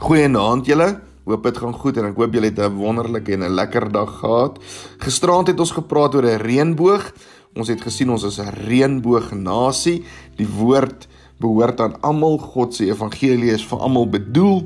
Goeienaand julle. Hoop dit gaan goed en ek hoop julle het 'n wonderlike en 'n lekker dag gehad. Gisteraand het ons gepraat oor 'n reënboog. Ons het gesien ons is 'n reënboognasie. Die woord behoort aan almal. God se evangelie is vir almal bedoel.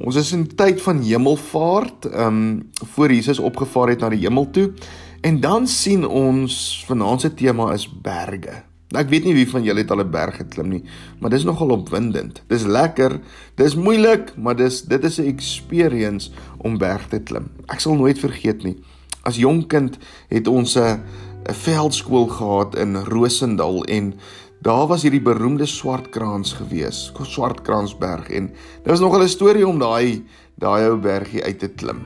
Ons is in tyd van hemelvaart, ehm um, voor Jesus opgevaar het na die hemel toe. En dan sien ons vanaand se tema is berge. Ek weet nie wie van julle het al 'n berg geklim nie, maar dis nogal opwindend. Dis lekker, dis moeilik, maar dis dit is 'n experience om berg te klim. Ek sal nooit vergeet nie. As jong kind het ons 'n 'n veldskool gehad in Rosendal en daar was hierdie beroemde Swartkrans gewees, Swartkransberg en daar was nogal 'n storie om daai daai ou bergie uit te klim.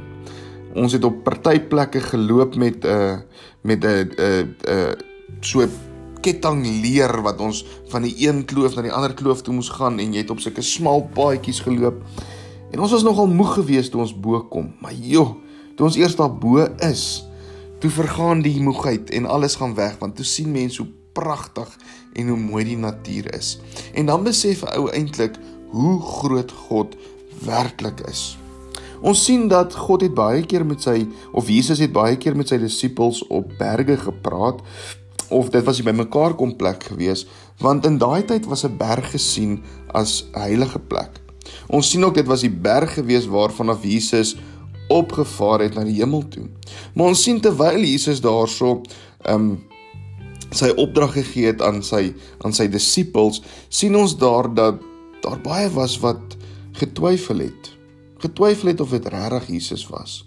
Ons het op party plekke geloop met 'n uh, met 'n 'n 'n so ketting leer wat ons van die een kloof na die ander kloof toe moes gaan en jy het op sulke smal paadjies geloop. En ons was nogal moeg geweest toe ons bo kom. Maar joh, toe ons eers daar bo is, toe vergaan die moegheid en alles gaan weg want toe sien mense hoe pragtig en hoe mooi die natuur is. En dan besef 'n ou eintlik hoe groot God werklik is. Ons sien dat God het baie keer met sy of Jesus het baie keer met sy disippels op berge gepraat of dit was by mekaar kom plek gewees want in daai tyd was 'n berg gesien as heilige plek. Ons sien ook dit was die berg gewees waarvan af Jesus opgevaar het na die hemel toe. Maar ons sien terwyl Jesus daarso ehm um, sy opdrag gegee het aan sy aan sy disippels, sien ons daar dat daar baie was wat getwyfel het. Getwyfel het of dit regtig Jesus was.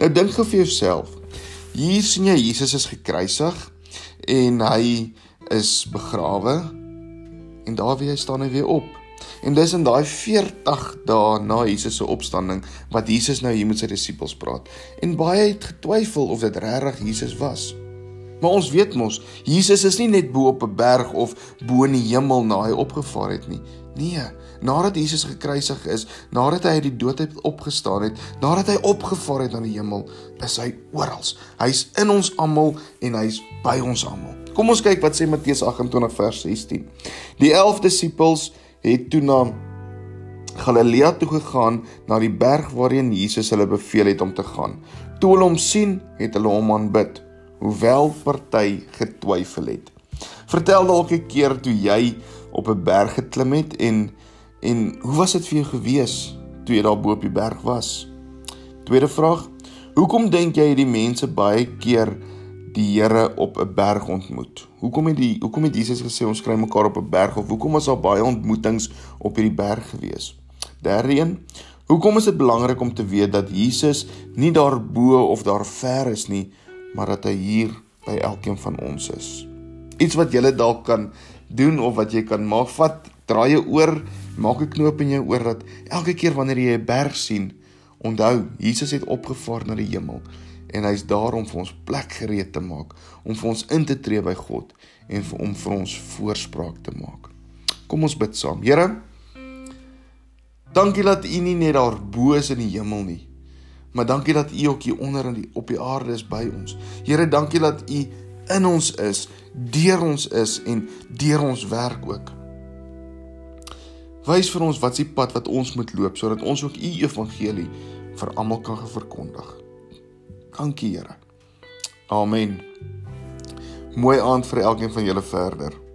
Nou dink gou vir jouself. Hier sien jy Jesus is gekruisig en hy is begrawe en daar weer staan hy weer op. En dis in daai 40 dae na Jesus se opstanding wat Jesus nou hier met sy disippels praat. En baie het getwyfel of dit regtig Jesus was. Maar ons weet mos, Jesus is nie net bo op 'n berg of bo in die hemel na hy opgevaar het nie. Nee, nadat Jesus gekruisig is, nadat hy uit die dood uit opgestaan het, nadat hy opgevaar het na die hemel, is hy oral. Hy's in ons almal en hy's by ons almal. Kom ons kyk wat sê Matteus 28 vers 16. Die 11 disippels het toe na Galilea toe gegaan na die berg waarheen Jesus hulle beveel het om te gaan. Toe hulle hom sien, het hulle hom aanbid hoewel party getwyfel het. Vertel dalk 'n keer toe jy op 'n berg geklim het en en hoe was dit vir jou gewees toe jy daar bo op die berg was? Tweede vraag: Hoekom dink jy die mense baie keer die Here op 'n berg ontmoet? Hoekom het die hoekom het Jesus gesê ons kry mekaar op 'n berg of hoekom was daar baie ontmoetings op hierdie berg gewees? Derde een: Hoekom is dit belangrik om te weet dat Jesus nie daar bo of daar ver is nie, maar dat hy hier by elkeen van ons is. Iets wat jy dalk kan doen of wat jy kan maak, vat, draai jou oor, maak 'n knoop in jou oor dat elke keer wanneer jy 'n berg sien, onthou, Jesus het opgevaar na die hemel en hy's daar om vir ons plek gereed te maak, om vir ons in te tree by God en vir om vir ons voorspraak te maak. Kom ons bid saam. Here, dankie dat U nie net daar bo is in die hemel nie, Maar dankie dat U ook hier onder in die op die aarde is by ons. Here, dankie dat U in ons is, deur ons is en deur ons werk ook. Wys vir ons wat se pad wat ons moet loop sodat ons ook U evangelie vir almal kan verkondig. Dankie, Here. Amen. Mooi aand vir elkeen van julle verder.